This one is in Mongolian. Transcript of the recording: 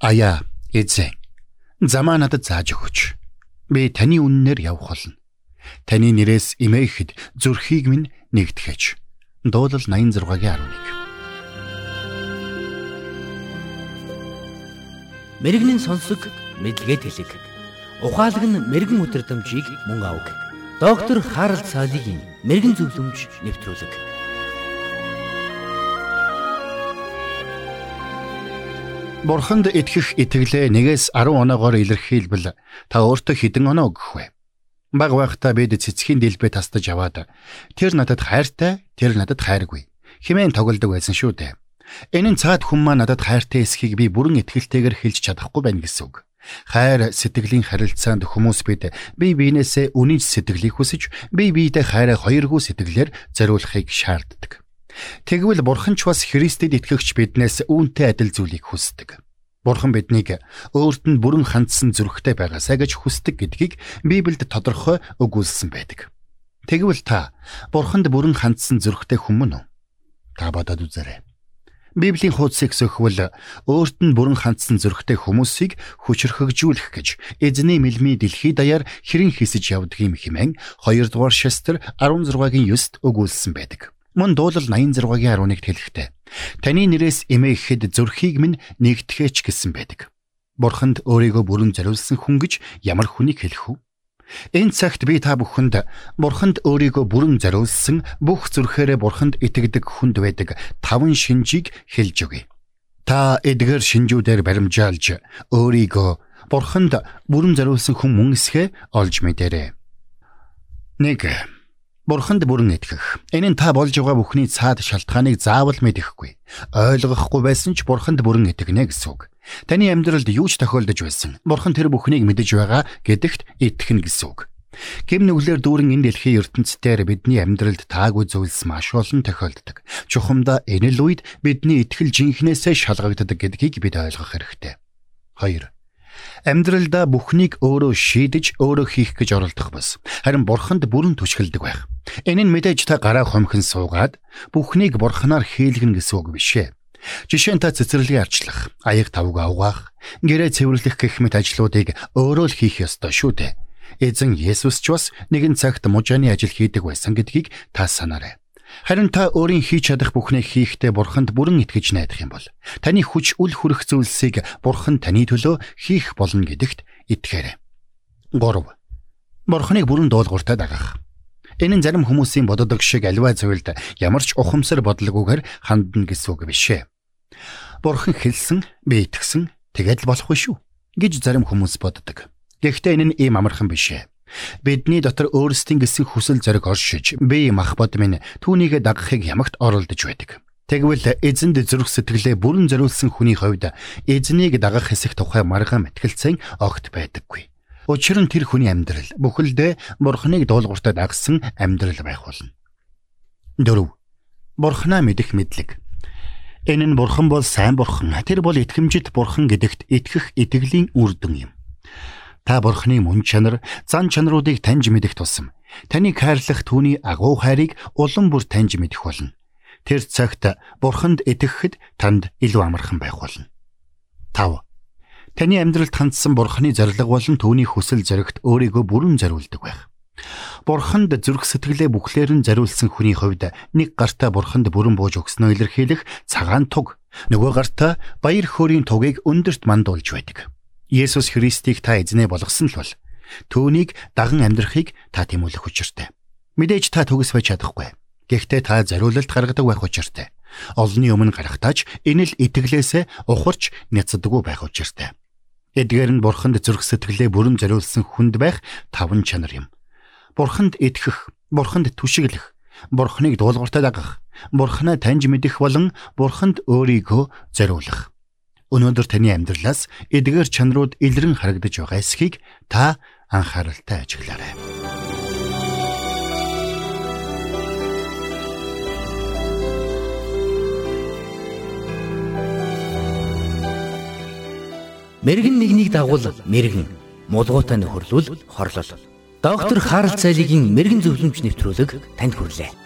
Аяа, эзэн. Замаа надад зааж өгөөч. Би таны үннээр явах болно. Таны нэрээс имээхэд зүрхийг минь нэгтгэж. Дуулал 86-гийн 11. Мэргэний сонсог мэдлэгэд хэлэг. Ухаалаг нь мэрэгэн өдрөмжийг мөн авг. Доктор Харалт цаалогийн мэрэгэн зөвлөмж нэвтрүүлэг. Бурханд итгэх итгэлээ нэгээс 10 оноогоор илэрхийлбэл та өөртөө хэдэн оноо өгөх вэ? Баг байхдаа бид цэцгийн дэлбээ тастаж аваад тэр надад хайртай, тэр надад хайргүй хэмээн тоглодог байсан шүү дээ. Энэ нь цаад хүн маань надад хайртай эсхийг би бүрэн итгэлтэйгээр хэлж чадахгүй байна гэсэн үг. Хайр сэтгэлийн харилцаанд хүмүүс бид бие биенээсээ үнийч сэтгэлийг хүсэж, бие биедээ хайраа хоёргүй сэтгэлээр зориулахыг шаарддаг. Тэгвэл Бурхан ч бас Христэд итгэгч биднээс үүнтэй адил зүйлийг хүсдэг. Бурхан биднийг өөрт нь бүрэн хандсан зүрхтэй байгаасаа гэж хүсдэг гэдгийг Библиэд тодорхой өгүүлсэн байдаг. Тэгвэл та Бурханд бүрэн хандсан зүрхтэй хүмүүс үү? Та бодоод үзээрэй. Библийн хуудсыг сөхвөл өөрт нь бүрэн хандсан зүрхтэй хүмүүсийг хүчрхэгжүүлэх гэж эзний мэлмий дэлхий даяар хэрэн хийсэж явдаг юм хэмээн 2 дугаар шестер 16-гийн 9-т өгүүлсэн байдаг. Мөн дуулал 86-гийн 11-т хэлэхдээ таны нэрээс эмээхэд зүрхийг минь нэгтгэж гэсэн байдаг. Бурханд өөрийгөө бүрэн зориулсан хүн гэж ямар хүнийг хэлэх вэ? Энэ цагт би та бүхэнд Бурханд өөрийгөө бүрэн зориулсан бүх зүрхээрээ Бурханд итгэдэг хүнд байдаг таван шинжийг хэлж өгье. Та эдгээр шинжүүдээр баримжаалж өөрийгөө Бурханд бүрэн зориулсан хүн мөн эсхэ олж мэдэрэй. 1 Бурханд бүрэн итгэх. Энэ нь та болж байгаа бүхний цаад шалтгааныг заавал мэдэхгүй. Ойлгохгүй байсан ч Бурханд бүрэн итгэнэ гэсэн үг. Таны амьдралд юу ч тохиолдож байсан. Бурхан тэр бүхнийг мэдэж байгаа гэдэгт итгэнэ гэсэн үг. Гэм нүглэр дүүрэн энэ дэлхийн ертөнцийн бидний амьдралд таагүй зүйлс маш олон тохиолддог. Чухамдаа энэ л үед бидний итгэл жинхнээсээ шалгагддаг гэдгийг бид ойлгох хэрэгтэй. 2. Амьдралдаа бүхнийг өөрөө шийдэж өөрөө хийх гэж оролдох бас харин бурханд бүрэн түшгэлдэг байх. Энэ нь мэдээж та гараа хомхин суугаад бүхнийг бурхнаар хийлгэн гэсэн үг биш ээ. Жишээ нь та цэцэрлэгийн арчлах, аяг тавг авгаах, гэрээ цэвэрлэх гэх мэт ажлуудыг өөрөө л хийх ёстой шүү дээ. Эзэн Есүс ч бас нэгэн цагт мужааны ажил хийдэг байсан гэдгийг та санаарай. Харин та өөрийн хийж чадах бүхнийг хийхдээ бурханд бүрэн итгэж найдах юм бол таны хүч үл хүрэх зүйлсийг бурхан таны төлөө хийх болно гэдэгт итгээрэй. 3. Бурханыг бүрэн дуулууртай дагах. Энэ нь зарим хүмүүсийн боддог шиг альва зүйлд ямар ч ухамсар бодлогоогоор хандна гэсэн үг биш. Бурхан хэлсэн, би итгэсэн, тэгээд л болохгүй шүү гэж зарим хүмүүс боддог. Гэхдээ энэ нь ийм амархан биш. Бидний дотор өөрсдийн гэсэн хүсэл зориг оршиж, би мах бод минь түүнийг дагахыг ямагт оролдож байдаг. Тэгвэл эзэнд зүрх сэтгэлээ бүрэн зориулсан хүний хувьд эзнийг дагах хэсэг тухай маргаан мэтгэлцэн огт байдаггүй. Учир нь тэр хүний амьдрал бүхэлдээ бурхныг дуулууртаа дагсан амьдрал байх болно. 4. Бурхнаа мэдэх мэдлэг. Энэ нь бурхан бол сайн бурхан. Тэр бол итгэмжит бурхан гэдэгт итгэх итгэлийн үр дүн юм. Та бурхны мөн чанар, зан чанаруудыг таньж мэдэх тусам таныг хайрлах түүний агуу хайрыг улам бүр таньж мэдэх болно. Тэр цагт бурханд итгэхэд танд илүү амархан байх болно. 5. Таны амьдралд хандсан бурхны зориг болон түүний хүсэл зоригт өөрийгөө бүрэн зориулдаг байх. Бурханд зүрх сэтгэлээ бүхлээр нь зориулсан хүний хувьд нэг гартаа бурханд бүрэн бууж өгснөө илэрхийлэх цагаан туг, нөгөө гартаа баяр хөөрийн тугийг өндөрт мандуулж байдаг. Есүс Христийг та эзнээ болгосон л бол түүнийг даган амьдрахыг та тэмүүлэх учиртай. Мэдээж та төгс байж чадахгүй. Гэхдээ та зориулалт гаргадаг байх учиртай. Олонний өмнө гарахтаач энэ л итгэлээсээ ухарч няцдаггүй байх учиртай. Эдгээр нь бурханд зүрх сэтгэлээ бүрэн зориулсан хүнд байх таван чанар юм. Бурханд итгэх, бурханд түшиглэх, бурхныг дуулууртаа дагах, бурхнаа таньж мэдэх болон бурханд өөрийгөө зориулах. Өнөөдөр таны амьдралаас эдгээр чанарууд илрэн харагдаж байгаа эсхийг та анхааралтай ажиглаарай. Мэргэн нэгнийг дагуул мэргэн, мулгуутай нөхөрлөл хорлол. Доктор Харалт цайлигийн мэрэгэн зөвлөмж нэвтрүүлэг танд хүрэлээ.